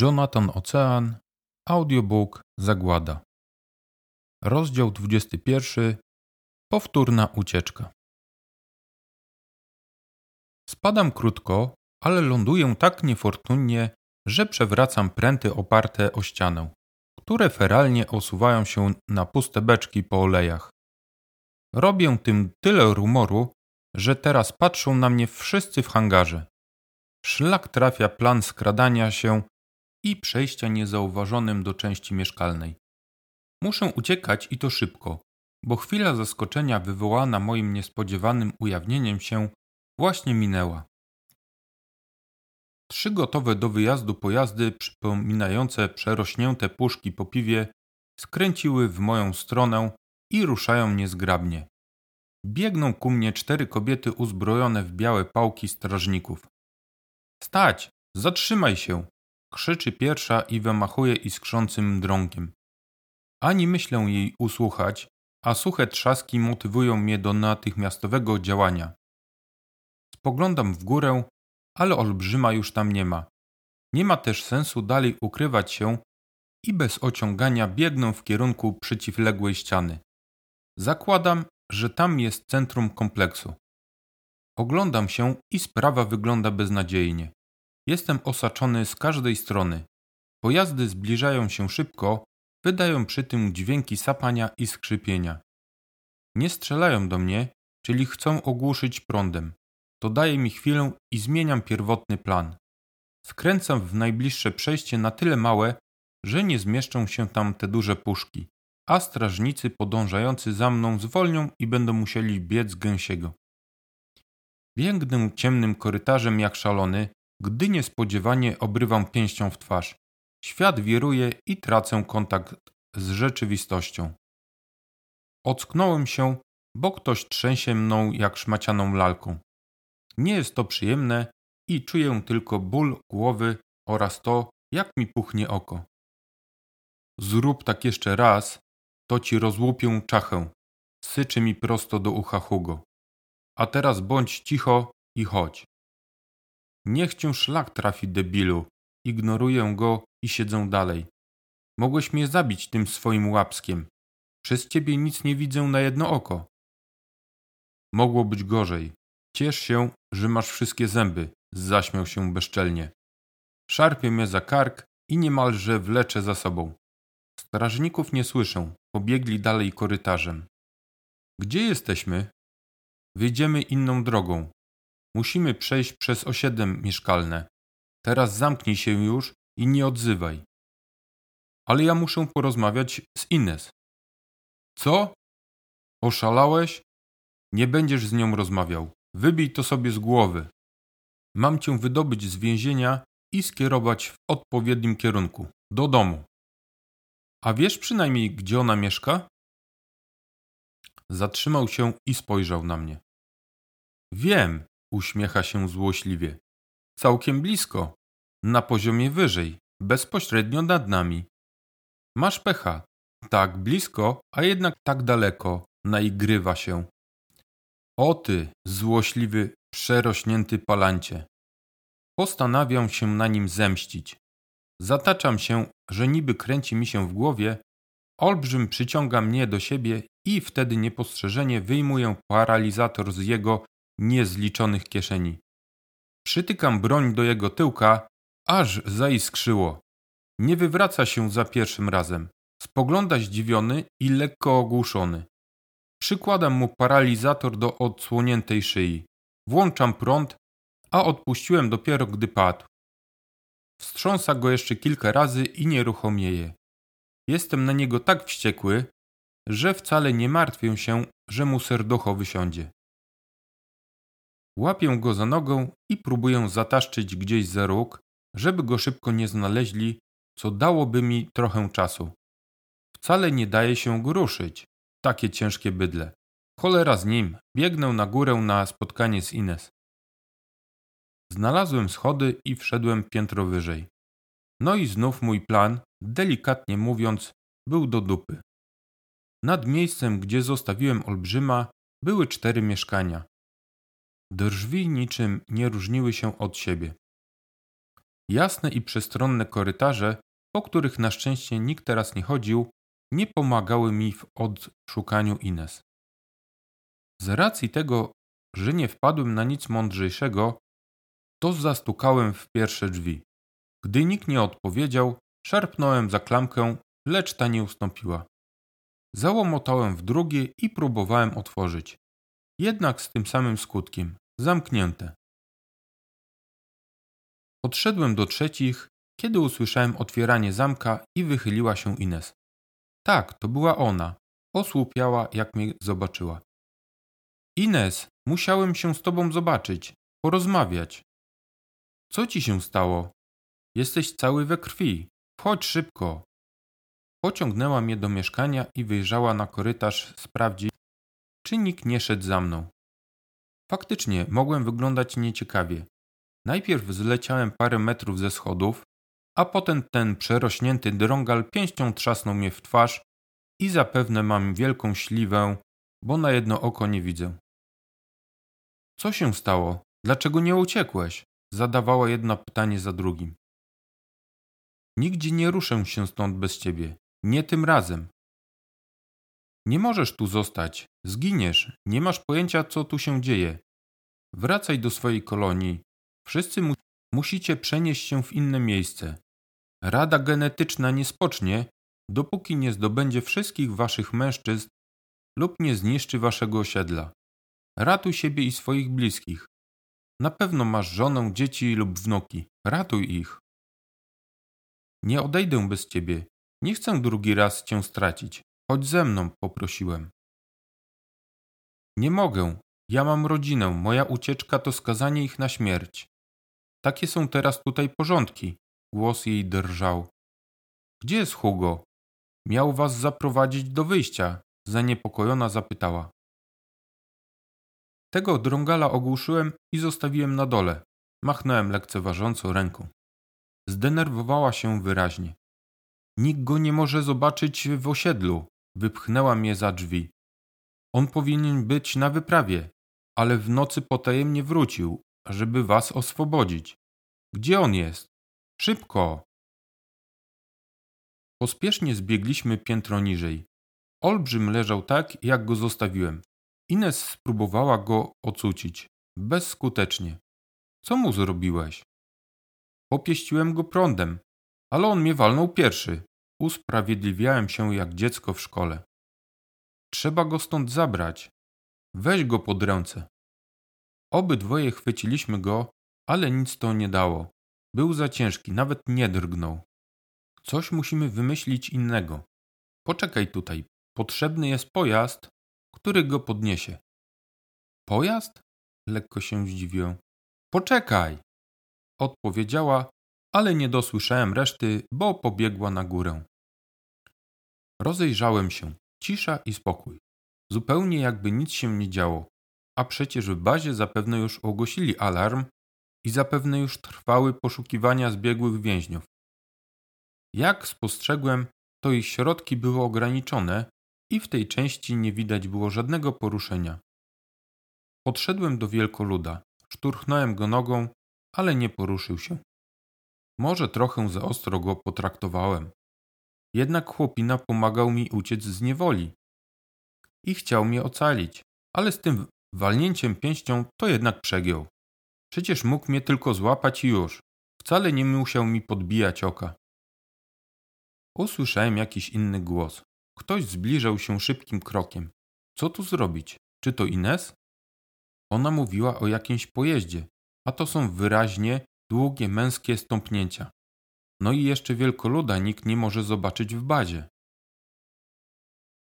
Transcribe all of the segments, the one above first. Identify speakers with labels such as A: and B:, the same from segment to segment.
A: Jonathan Ocean, audiobook Zagłada. Rozdział 21. Powtórna ucieczka. Spadam krótko, ale ląduję tak niefortunnie, że przewracam pręty oparte o ścianę, które feralnie osuwają się na puste beczki po olejach. Robię tym tyle rumoru, że teraz patrzą na mnie wszyscy w hangarze. Szlak trafia plan skradania się i przejścia niezauważonym do części mieszkalnej. Muszę uciekać i to szybko, bo chwila zaskoczenia wywołana moim niespodziewanym ujawnieniem się właśnie minęła. Trzy gotowe do wyjazdu pojazdy, przypominające przerośnięte puszki po piwie, skręciły w moją stronę i ruszają niezgrabnie. Biegną ku mnie cztery kobiety uzbrojone w białe pałki strażników. Stać! Zatrzymaj się! Krzyczy pierwsza i wymachuje iskrzącym drągiem. Ani myślę jej usłuchać, a suche trzaski motywują mnie do natychmiastowego działania. Spoglądam w górę, ale olbrzyma już tam nie ma. Nie ma też sensu dalej ukrywać się i bez ociągania biegnę w kierunku przeciwległej ściany. Zakładam, że tam jest centrum kompleksu. Oglądam się i sprawa wygląda beznadziejnie. Jestem osaczony z każdej strony. Pojazdy zbliżają się szybko, wydają przy tym dźwięki sapania i skrzypienia. Nie strzelają do mnie, czyli chcą ogłuszyć prądem. To daje mi chwilę i zmieniam pierwotny plan. Skręcam w najbliższe przejście na tyle małe, że nie zmieszczą się tam te duże puszki, a strażnicy podążający za mną zwolnią i będą musieli biec gęsiego. Biegnę ciemnym korytarzem jak szalony, gdy niespodziewanie obrywam pięścią w twarz. Świat wiruje i tracę kontakt z rzeczywistością. Ocknąłem się, bo ktoś trzęsie mną jak szmacianą lalką. Nie jest to przyjemne i czuję tylko ból głowy oraz to, jak mi puchnie oko. Zrób tak jeszcze raz, to ci rozłupię czachę. Syczy mi prosto do ucha Hugo. A teraz bądź cicho i chodź. Niech cię szlak trafi, debilu. Ignoruję go i siedzę dalej. Mogłeś mnie zabić tym swoim łapskiem. Przez ciebie nic nie widzę na jedno oko. Mogło być gorzej. Ciesz się, że masz wszystkie zęby, zaśmiał się bezczelnie. Szarpie mnie za kark i niemalże wlecze za sobą. Strażników nie słyszę, pobiegli dalej korytarzem. Gdzie jesteśmy? Wyjdziemy inną drogą. Musimy przejść przez osiedle mieszkalne. Teraz zamknij się już i nie odzywaj. Ale ja muszę porozmawiać z Ines. Co? Oszalałeś? Nie będziesz z nią rozmawiał. Wybij to sobie z głowy. Mam cię wydobyć z więzienia i skierować w odpowiednim kierunku do domu. A wiesz przynajmniej, gdzie ona mieszka? Zatrzymał się i spojrzał na mnie. Wiem, Uśmiecha się złośliwie. Całkiem blisko. Na poziomie wyżej. Bezpośrednio nad nami. Masz pecha. Tak blisko, a jednak tak daleko. Naigrywa się. O ty, złośliwy, przerośnięty palancie. Postanawiam się na nim zemścić. Zataczam się, że niby kręci mi się w głowie, olbrzym przyciąga mnie do siebie i wtedy niepostrzeżenie wyjmuję paralizator z jego niezliczonych kieszeni. Przytykam broń do jego tyłka, aż zaiskrzyło. Nie wywraca się za pierwszym razem. Spogląda zdziwiony i lekko ogłuszony. Przykładam mu paralizator do odsłoniętej szyi. Włączam prąd, a odpuściłem dopiero gdy padł. Wstrząsa go jeszcze kilka razy i nieruchomieje. Jestem na niego tak wściekły, że wcale nie martwię się, że mu serducho wysiądzie. Łapię go za nogę i próbuję zataszczyć gdzieś za róg, żeby go szybko nie znaleźli, co dałoby mi trochę czasu. Wcale nie daje się go ruszyć. Takie ciężkie bydle. Cholera z nim. Biegnę na górę na spotkanie z Ines. Znalazłem schody i wszedłem piętro wyżej. No i znów mój plan, delikatnie mówiąc, był do dupy. Nad miejscem, gdzie zostawiłem olbrzyma, były cztery mieszkania. Drzwi niczym nie różniły się od siebie. Jasne i przestronne korytarze, po których na szczęście nikt teraz nie chodził, nie pomagały mi w odszukaniu Ines. Z racji tego, że nie wpadłem na nic mądrzejszego, to zastukałem w pierwsze drzwi. Gdy nikt nie odpowiedział, szarpnąłem za klamkę, lecz ta nie ustąpiła. Załomotałem w drugie i próbowałem otworzyć. Jednak z tym samym skutkiem zamknięte. Podszedłem do trzecich, kiedy usłyszałem otwieranie zamka i wychyliła się Ines. Tak, to była ona. Osłupiała, jak mnie zobaczyła. Ines, musiałem się z tobą zobaczyć, porozmawiać. Co ci się stało? Jesteś cały we krwi. Wchodź szybko. Pociągnęła mnie do mieszkania i wyjrzała na korytarz sprawdzić, czy nikt nie szedł za mną. Faktycznie mogłem wyglądać nieciekawie. Najpierw zleciałem parę metrów ze schodów, a potem ten przerośnięty drągal pięścią trzasnął mnie w twarz i zapewne mam wielką śliwę, bo na jedno oko nie widzę. Co się stało? Dlaczego nie uciekłeś? Zadawała jedno pytanie za drugim. Nigdzie nie ruszę się stąd bez ciebie. Nie tym razem. Nie możesz tu zostać. Zginiesz. Nie masz pojęcia, co tu się dzieje. Wracaj do swojej kolonii. Wszyscy mu musicie przenieść się w inne miejsce. Rada genetyczna nie spocznie, dopóki nie zdobędzie wszystkich waszych mężczyzn lub nie zniszczy waszego osiedla. Ratuj siebie i swoich bliskich. Na pewno masz żonę, dzieci lub wnuki. Ratuj ich. Nie odejdę bez ciebie. Nie chcę drugi raz cię stracić. Chodź ze mną, poprosiłem. Nie mogę. Ja mam rodzinę. Moja ucieczka to skazanie ich na śmierć. Takie są teraz tutaj porządki. Głos jej drżał. Gdzie jest Hugo? Miał was zaprowadzić do wyjścia. Zaniepokojona zapytała. Tego drągala ogłuszyłem i zostawiłem na dole. Machnąłem lekceważąco ręką. Zdenerwowała się wyraźnie. Nikt go nie może zobaczyć w osiedlu. Wypchnęła mnie za drzwi. On powinien być na wyprawie, ale w nocy potajemnie wrócił, żeby was oswobodzić. Gdzie on jest? Szybko! Pospiesznie zbiegliśmy piętro niżej. Olbrzym leżał tak, jak go zostawiłem. Ines spróbowała go ocucić. Bezskutecznie. Co mu zrobiłeś? Popieściłem go prądem, ale on mnie walnął pierwszy. Usprawiedliwiałem się jak dziecko w szkole. Trzeba go stąd zabrać. Weź go pod ręce. Obydwoje chwyciliśmy go, ale nic to nie dało. Był za ciężki, nawet nie drgnął. Coś musimy wymyślić innego. Poczekaj tutaj. Potrzebny jest pojazd, który go podniesie. Pojazd? Lekko się zdziwiłem. Poczekaj! Odpowiedziała, ale nie dosłyszałem reszty, bo pobiegła na górę. Rozejrzałem się. Cisza i spokój. Zupełnie jakby nic się nie działo. A przecież w bazie zapewne już ogłosili alarm i zapewne już trwały poszukiwania zbiegłych więźniów. Jak spostrzegłem, to ich środki były ograniczone i w tej części nie widać było żadnego poruszenia. Podszedłem do wielkoluda, szturchnąłem go nogą, ale nie poruszył się. Może trochę za ostro go potraktowałem. Jednak chłopina pomagał mi uciec z niewoli. I chciał mnie ocalić, ale z tym walnięciem pięścią to jednak przegiął. Przecież mógł mnie tylko złapać i już. Wcale nie musiał mi podbijać oka. Usłyszałem jakiś inny głos. Ktoś zbliżał się szybkim krokiem. Co tu zrobić? Czy to Ines? Ona mówiła o jakimś pojeździe, a to są wyraźnie długie męskie stąpnięcia. No i jeszcze wielkoluda nikt nie może zobaczyć w bazie.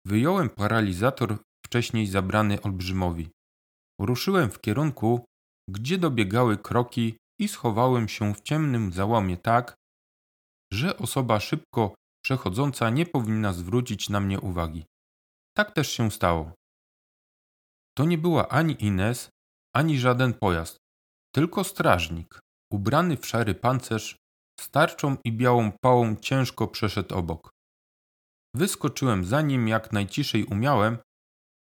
A: Wyjąłem paralizator wcześniej zabrany olbrzymowi. Ruszyłem w kierunku, gdzie dobiegały kroki i schowałem się w ciemnym załomie tak, że osoba szybko przechodząca nie powinna zwrócić na mnie uwagi. Tak też się stało. To nie była ani Ines, ani żaden pojazd, tylko strażnik, ubrany w szary pancerz, starczą i białą pałą ciężko przeszedł obok. Wyskoczyłem za nim jak najciszej umiałem,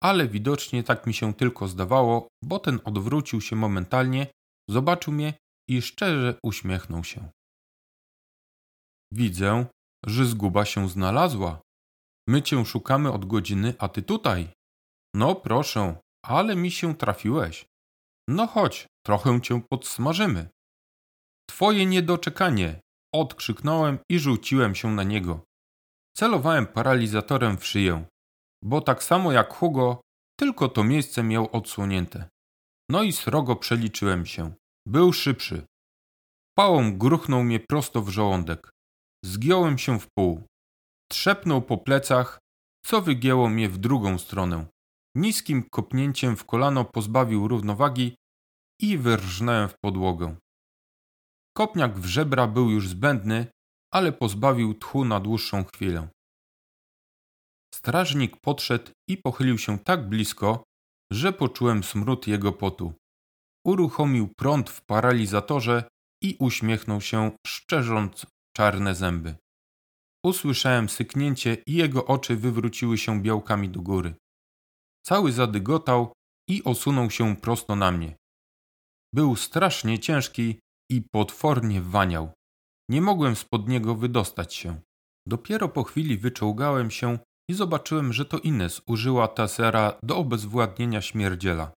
A: ale widocznie tak mi się tylko zdawało, bo ten odwrócił się momentalnie, zobaczył mnie i szczerze uśmiechnął się. Widzę, że zguba się znalazła. My cię szukamy od godziny, a ty tutaj. No proszę, ale mi się trafiłeś. No chodź, trochę cię podsmażymy. Twoje niedoczekanie! Odkrzyknąłem i rzuciłem się na niego. Celowałem paralizatorem w szyję, bo tak samo jak Hugo, tylko to miejsce miał odsłonięte. No i srogo przeliczyłem się. Był szybszy. Pałą gruchnął mnie prosto w żołądek. Zgiąłem się w pół. Trzepnął po plecach, co wygięło mnie w drugą stronę. Niskim kopnięciem w kolano pozbawił równowagi i wyrżnąłem w podłogę. Kopniak w żebra był już zbędny, ale pozbawił tchu na dłuższą chwilę. Strażnik podszedł i pochylił się tak blisko, że poczułem smród jego potu. Uruchomił prąd w paralizatorze i uśmiechnął się, szczerząc czarne zęby. Usłyszałem syknięcie i jego oczy wywróciły się białkami do góry. Cały zadygotał i osunął się prosto na mnie. Był strasznie ciężki i potwornie waniał. Nie mogłem spod niego wydostać się. Dopiero po chwili wyczołgałem się i zobaczyłem, że to Ines użyła tasera do obezwładnienia śmierdziela.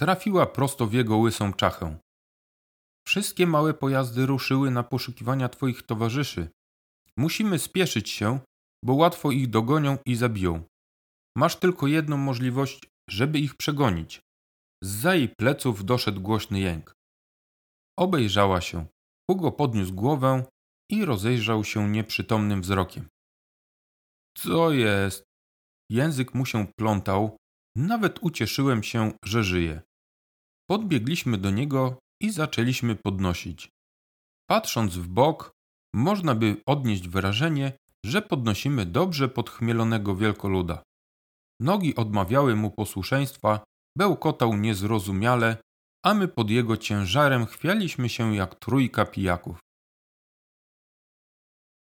A: Trafiła prosto w jego łysą czachę. Wszystkie małe pojazdy ruszyły na poszukiwania twoich towarzyszy. Musimy spieszyć się, bo łatwo ich dogonią i zabiją. Masz tylko jedną możliwość, żeby ich przegonić. Z jej pleców doszedł głośny jęk. Obejrzała się. Hugo podniósł głowę i rozejrzał się nieprzytomnym wzrokiem. Co jest? Język mu się plątał. Nawet ucieszyłem się, że żyje. Podbiegliśmy do niego i zaczęliśmy podnosić. Patrząc w bok, można by odnieść wrażenie, że podnosimy dobrze podchmielonego wielkoluda. Nogi odmawiały mu posłuszeństwa, bełkotał niezrozumiale, a my pod jego ciężarem chwialiśmy się jak trójka pijaków.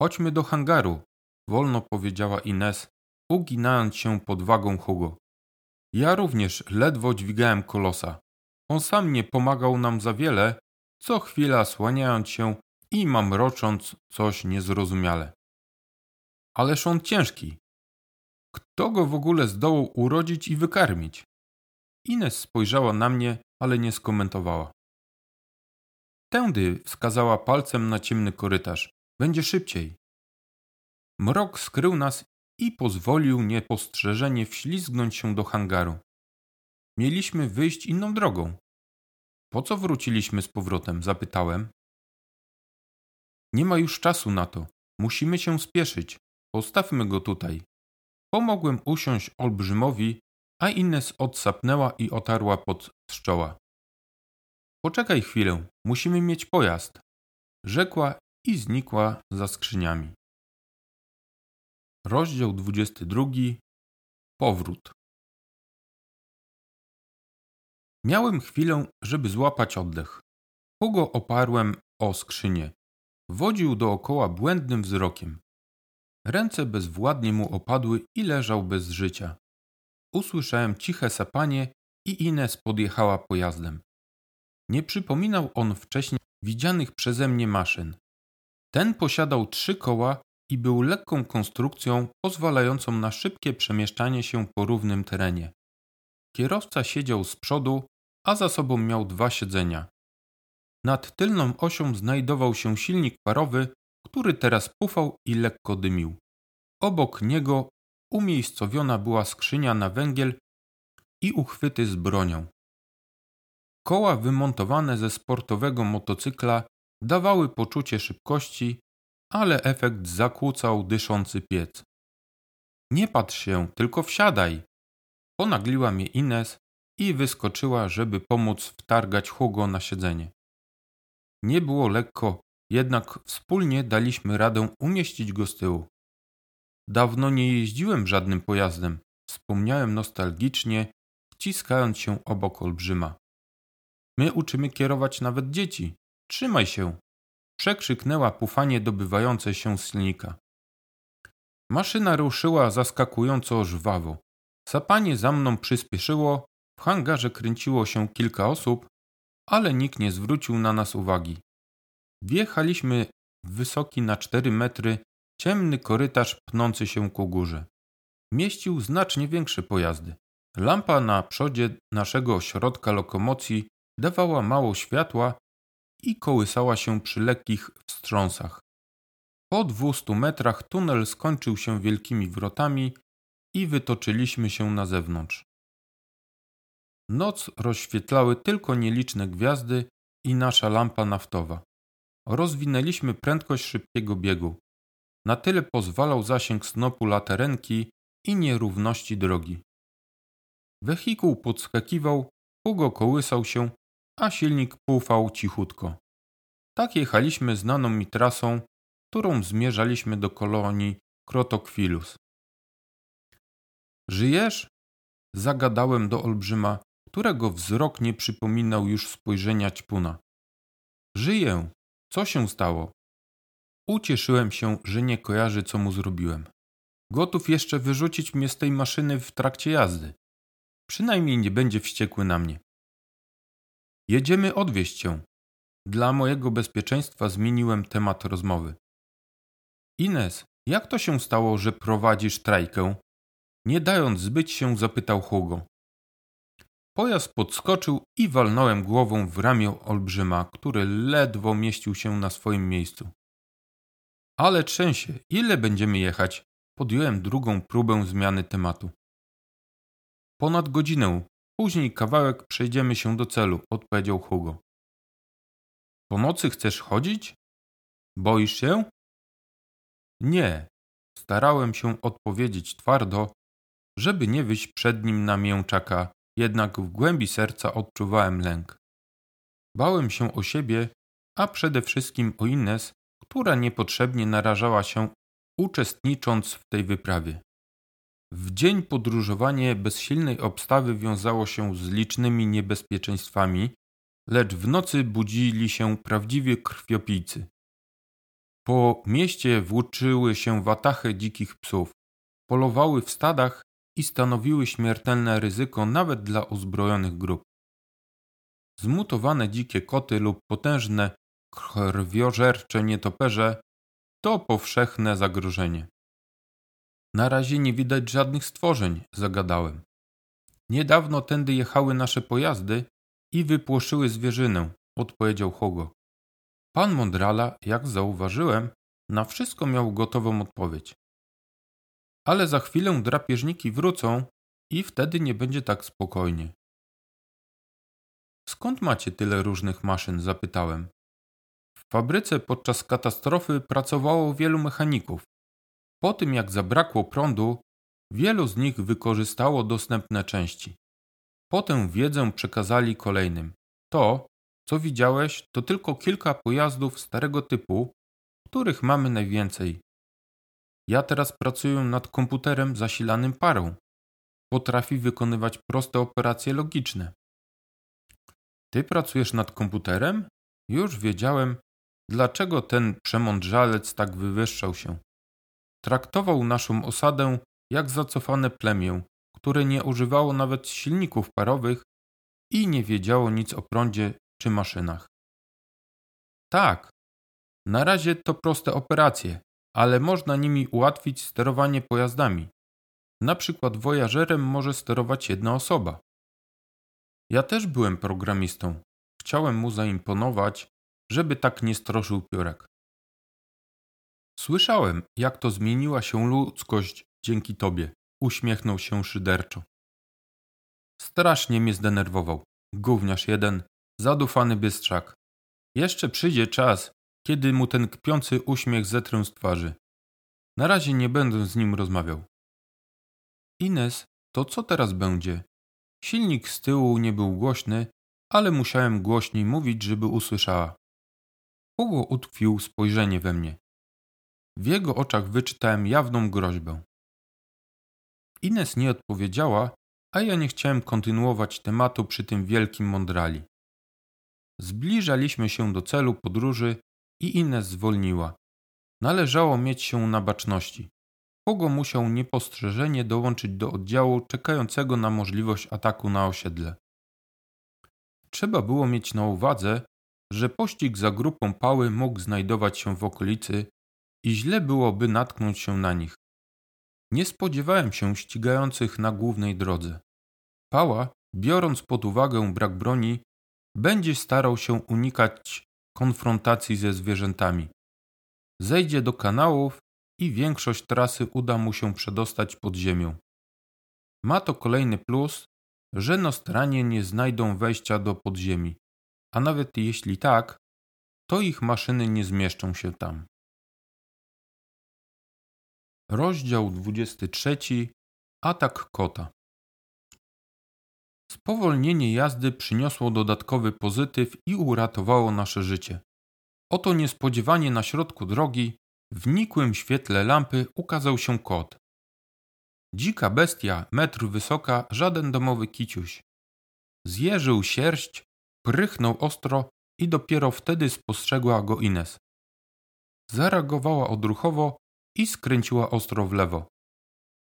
A: Chodźmy do hangaru, wolno powiedziała Ines, uginając się pod wagą Hugo. Ja również ledwo dźwigałem kolosa. On sam nie pomagał nam za wiele, co chwila słaniając się i mamrocząc coś niezrozumiale. Ależ on ciężki. Kto go w ogóle zdołał urodzić i wykarmić? Ines spojrzała na mnie, ale nie skomentowała. Tędy wskazała palcem na ciemny korytarz. Będzie szybciej. Mrok skrył nas i pozwolił niepostrzeżenie wślizgnąć się do hangaru. Mieliśmy wyjść inną drogą. Po co wróciliśmy z powrotem? zapytałem. Nie ma już czasu na to. Musimy się spieszyć. Postawmy go tutaj. Pomogłem usiąść olbrzymowi, a Ines odsapnęła i otarła pod czoła. Poczekaj chwilę, musimy mieć pojazd, rzekła i znikła za skrzyniami. Rozdział 22. Powrót. Miałem chwilę, żeby złapać oddech. Hugo oparłem o skrzynię. Wodził dookoła błędnym wzrokiem. Ręce bezwładnie mu opadły i leżał bez życia. Usłyszałem ciche sapanie i Ines podjechała pojazdem. Nie przypominał on wcześniej widzianych przeze mnie maszyn. Ten posiadał trzy koła i był lekką konstrukcją pozwalającą na szybkie przemieszczanie się po równym terenie. Kierowca siedział z przodu, a za sobą miał dwa siedzenia. Nad tylną osią znajdował się silnik parowy, który teraz pufał i lekko dymił. Obok niego umiejscowiona była skrzynia na węgiel i uchwyty z bronią. Koła wymontowane ze sportowego motocykla dawały poczucie szybkości, ale efekt zakłócał dyszący piec. Nie patrz się, tylko wsiadaj! Ponagliła mnie Ines i wyskoczyła, żeby pomóc wtargać Hugo na siedzenie. Nie było lekko, jednak wspólnie daliśmy radę umieścić go z tyłu. Dawno nie jeździłem żadnym pojazdem, wspomniałem nostalgicznie, wciskając się obok olbrzyma. My uczymy kierować nawet dzieci. Trzymaj się! Przekrzyknęła pufanie dobywające się z silnika. Maszyna ruszyła zaskakująco żwawo. Sapanie za mną przyspieszyło, w hangarze kręciło się kilka osób, ale nikt nie zwrócił na nas uwagi. Wjechaliśmy wysoki na cztery metry, ciemny korytarz pnący się ku górze. Mieścił znacznie większe pojazdy. Lampa na przodzie naszego środka lokomocji dawała mało światła i kołysała się przy lekkich wstrząsach. Po dwustu metrach tunel skończył się wielkimi wrotami i wytoczyliśmy się na zewnątrz. Noc rozświetlały tylko nieliczne gwiazdy i nasza lampa naftowa. Rozwinęliśmy prędkość szybkiego biegu. Na tyle pozwalał zasięg snopu laterenki i nierówności drogi. Wehikuł podskakiwał, Hugo kołysał się, a silnik pufał cichutko. Tak jechaliśmy znaną mi trasą, którą zmierzaliśmy do kolonii Krotokwilus. Żyjesz? Zagadałem do olbrzyma, którego wzrok nie przypominał już spojrzenia ćpuna. Żyję. Co się stało? Ucieszyłem się, że nie kojarzy, co mu zrobiłem. Gotów jeszcze wyrzucić mnie z tej maszyny w trakcie jazdy. Przynajmniej nie będzie wściekły na mnie. Jedziemy odwieźć cię. Dla mojego bezpieczeństwa zmieniłem temat rozmowy. Ines, jak to się stało, że prowadzisz trajkę? Nie dając zbyć się, zapytał Hugo. Pojazd podskoczył i walnąłem głową w ramię olbrzyma, który ledwo mieścił się na swoim miejscu. Ale trzęsie, ile będziemy jechać? Podjąłem drugą próbę zmiany tematu. Ponad godzinę. Później kawałek przejdziemy się do celu, odpowiedział Hugo. Po nocy chcesz chodzić? Boisz się? Nie. Starałem się odpowiedzieć twardo, żeby nie wyjść przed nim na mięczaka, jednak w głębi serca odczuwałem lęk. Bałem się o siebie, a przede wszystkim o Ines, która niepotrzebnie narażała się, uczestnicząc w tej wyprawie. W dzień podróżowanie bez silnej obstawy wiązało się z licznymi niebezpieczeństwami, lecz w nocy budzili się prawdziwie krwiopijcy. Po mieście włóczyły się watachy dzikich psów, polowały w stadach i stanowiły śmiertelne ryzyko nawet dla uzbrojonych grup. Zmutowane dzikie koty lub potężne krwiożercze nietoperze to powszechne zagrożenie. Na razie nie widać żadnych stworzeń, zagadałem. Niedawno tędy jechały nasze pojazdy i wypłoszyły zwierzynę, odpowiedział Hugo. Pan Mondrala, jak zauważyłem, na wszystko miał gotową odpowiedź. Ale za chwilę drapieżniki wrócą i wtedy nie będzie tak spokojnie. Skąd macie tyle różnych maszyn? zapytałem. Fabryce podczas katastrofy pracowało wielu mechaników. Po tym jak zabrakło prądu, wielu z nich wykorzystało dostępne części. Potem wiedzę przekazali kolejnym. To, co widziałeś, to tylko kilka pojazdów starego typu, których mamy najwięcej. Ja teraz pracuję nad komputerem zasilanym parą. Potrafi wykonywać proste operacje logiczne. Ty pracujesz nad komputerem? Już wiedziałem, dlaczego ten przemądrzalec tak wywyższał się. Traktował naszą osadę jak zacofane plemię, które nie używało nawet silników parowych i nie wiedziało nic o prądzie czy maszynach. Tak, na razie to proste operacje, ale można nimi ułatwić sterowanie pojazdami. Na przykład wojażerem może sterować jedna osoba. Ja też byłem programistą. Chciałem mu zaimponować, żeby tak nie stroszył piórek. Słyszałem, jak to zmieniła się ludzkość dzięki tobie. Uśmiechnął się szyderczo. Strasznie mnie zdenerwował. Gówniarz jeden, zadufany bystrzak. Jeszcze przyjdzie czas, kiedy mu ten kpiący uśmiech zetrę z twarzy. Na razie nie będę z nim rozmawiał. Ines, to co teraz będzie? Silnik z tyłu nie był głośny, ale musiałem głośniej mówić, żeby usłyszała. Hugo utkwił spojrzenie we mnie. W jego oczach wyczytałem jawną groźbę. Ines nie odpowiedziała, a ja nie chciałem kontynuować tematu przy tym wielkim mądrali. Zbliżaliśmy się do celu podróży i Ines zwolniła. Należało mieć się na baczności. Hugo musiał niepostrzeżenie dołączyć do oddziału czekającego na możliwość ataku na osiedle. Trzeba było mieć na uwadze, że pościg za grupą pały mógł znajdować się w okolicy i źle byłoby natknąć się na nich. Nie spodziewałem się ścigających na głównej drodze. Pała, biorąc pod uwagę brak broni, będzie starał się unikać konfrontacji ze zwierzętami. Zejdzie do kanałów i większość trasy uda mu się przedostać pod ziemią. Ma to kolejny plus, że Nostranie nie znajdą wejścia do podziemi, a nawet jeśli tak, to ich maszyny nie zmieszczą się tam. Rozdział 23. Atak kota. Spowolnienie jazdy przyniosło dodatkowy pozytyw i uratowało nasze życie. Oto niespodziewanie na środku drogi, w nikłym świetle lampy ukazał się kot. Dzika bestia, metr wysoka, żaden domowy kiciuś. Zjeżył sierść, prychnął ostro i dopiero wtedy spostrzegła go Ines. Zareagowała odruchowo i skręciła ostro w lewo.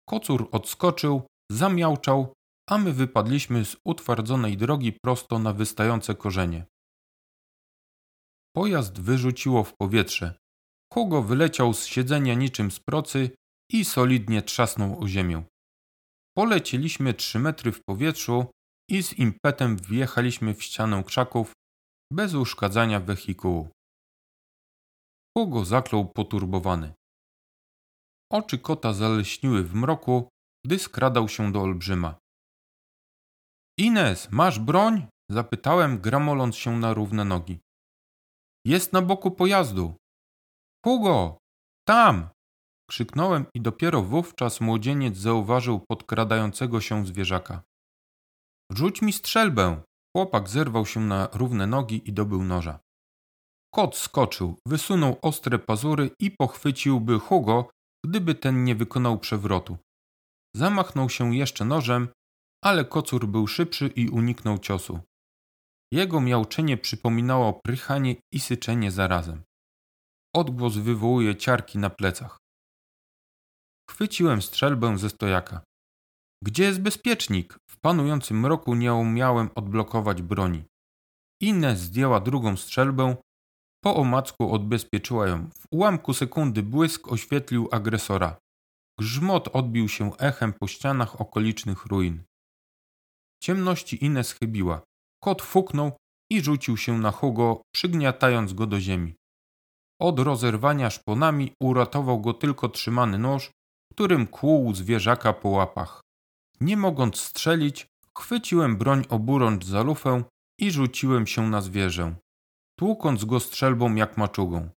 A: Kocur odskoczył, zamiałczał, a my wypadliśmy z utwardzonej drogi prosto na wystające korzenie. Pojazd wyrzuciło w powietrze. Hugo wyleciał z siedzenia niczym z procy i solidnie trzasnął o ziemię. Polecieliśmy trzy metry w powietrzu i z impetem wjechaliśmy w ścianę krzaków bez uszkadzania wehikułu. Hugo zaklął poturbowany. Oczy kota zaleśniły w mroku, gdy skradał się do olbrzyma. Ines, masz broń? Zapytałem, gramoląc się na równe nogi. Jest na boku pojazdu. Hugo! Tam! Krzyknąłem i dopiero wówczas młodzieniec zauważył podkradającego się zwierzaka. Rzuć mi strzelbę! Chłopak zerwał się na równe nogi i dobył noża. Kot skoczył, wysunął ostre pazury i pochwyciłby Hugo, gdyby ten nie wykonał przewrotu. Zamachnął się jeszcze nożem, ale kocur był szybszy i uniknął ciosu. Jego miauczenie przypominało prychanie i syczenie zarazem. Odgłos wywołuje ciarki na plecach. Chwyciłem strzelbę ze stojaka. Gdzie jest bezpiecznik? W panującym mroku nie umiałem odblokować broni. Ines zdjęła drugą strzelbę, po omacku odbezpieczyła ją. W ułamku sekundy błysk oświetlił agresora. Grzmot odbił się echem po ścianach okolicznych ruin. Ciemności Ines chybiła. Kot fuknął i rzucił się na Hugo, przygniatając go do ziemi. Od rozerwania szponami uratował go tylko trzymany nóż, którym kłuł zwierzaka po łapach. Nie mogąc strzelić, chwyciłem broń oburącz za lufę i rzuciłem się na zwierzę, tłukąc go strzelbą jak maczugą.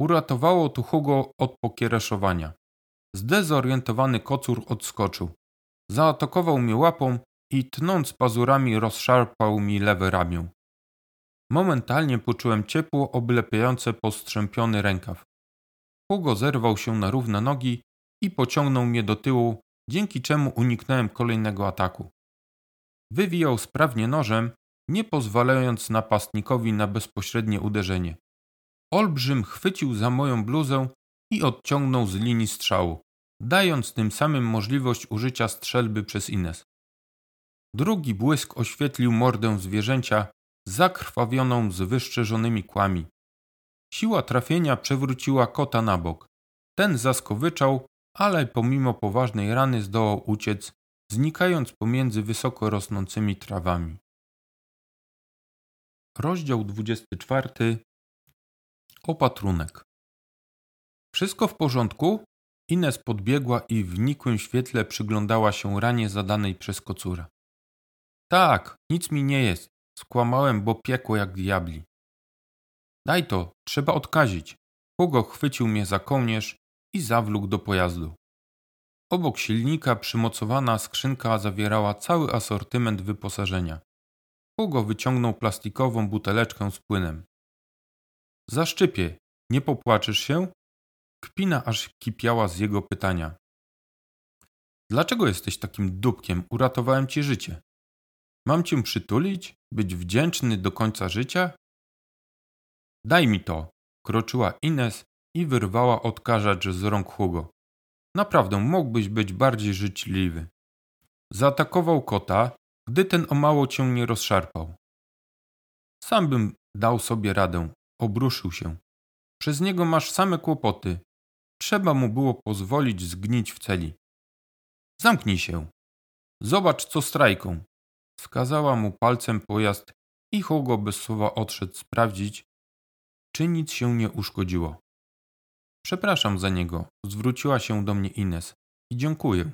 A: Uratowało tu Hugo od pokiereszowania. Zdezorientowany kocur odskoczył. Zaatakował mnie łapą i tnąc pazurami rozszarpał mi lewe ramię. Momentalnie poczułem ciepło oblepiające postrzępiony rękaw. Hugo zerwał się na równe nogi i pociągnął mnie do tyłu, dzięki czemu uniknąłem kolejnego ataku. Wywijał sprawnie nożem, nie pozwalając napastnikowi na bezpośrednie uderzenie. Olbrzym chwycił za moją bluzę i odciągnął z linii strzału, dając tym samym możliwość użycia strzelby przez Ines. Drugi błysk oświetlił mordę zwierzęcia, zakrwawioną z wyszczerzonymi kłami. Siła trafienia przewróciła kota na bok. Ten zaskowyczał, ale pomimo poważnej rany zdołał uciec, znikając pomiędzy wysoko rosnącymi trawami. Rozdział 24. Opatrunek. Wszystko w porządku? Ines podbiegła i w nikłym świetle przyglądała się ranie zadanej przez kocura. Tak, nic mi nie jest. Skłamałem, bo piekło jak diabli. Daj to, trzeba odkazić. Hugo chwycił mnie za kołnierz i zawlókł do pojazdu. Obok silnika przymocowana skrzynka zawierała cały asortyment wyposażenia. Hugo wyciągnął plastikową buteleczkę z płynem. Zaszczypie, nie popłaczysz się? Kpina aż kipiała z jego pytania. Dlaczego jesteś takim dupkiem? Uratowałem ci życie. Mam cię przytulić? Być wdzięczny do końca życia? Daj mi to, kroczyła Ines i wyrwała odkażacz z rąk Hugo. Naprawdę mógłbyś być bardziej życzliwy. Zaatakował kota, gdy ten o mało cię nie rozszarpał. Sam bym dał sobie radę. Obruszył się. Przez niego masz same kłopoty. Trzeba mu było pozwolić zgnić w celi. Zamknij się. Zobacz, co strajką. Wskazała mu palcem pojazd i Hugo bez słowa odszedł sprawdzić, czy nic się nie uszkodziło. Przepraszam za niego, zwróciła się do mnie Ines i dziękuję.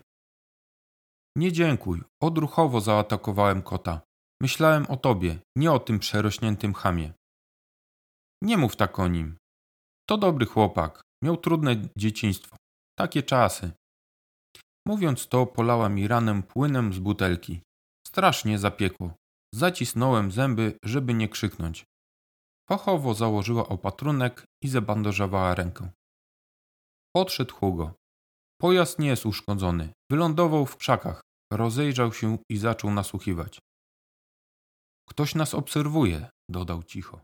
A: Nie dziękuj, odruchowo zaatakowałem kota. Myślałem o tobie, nie o tym przerośniętym chamie. Nie mów tak o nim. To dobry chłopak, miał trudne dzieciństwo. Takie czasy. Mówiąc to, polała mi ranę płynem z butelki. Strasznie zapiekło. Zacisnąłem zęby, żeby nie krzyknąć. Fachowo założyła opatrunek i zabandażowała rękę. Podszedł Hugo. Pojazd nie jest uszkodzony. Wylądował w krzakach. Rozejrzał się i zaczął nasłuchiwać. Ktoś nas obserwuje, dodał cicho.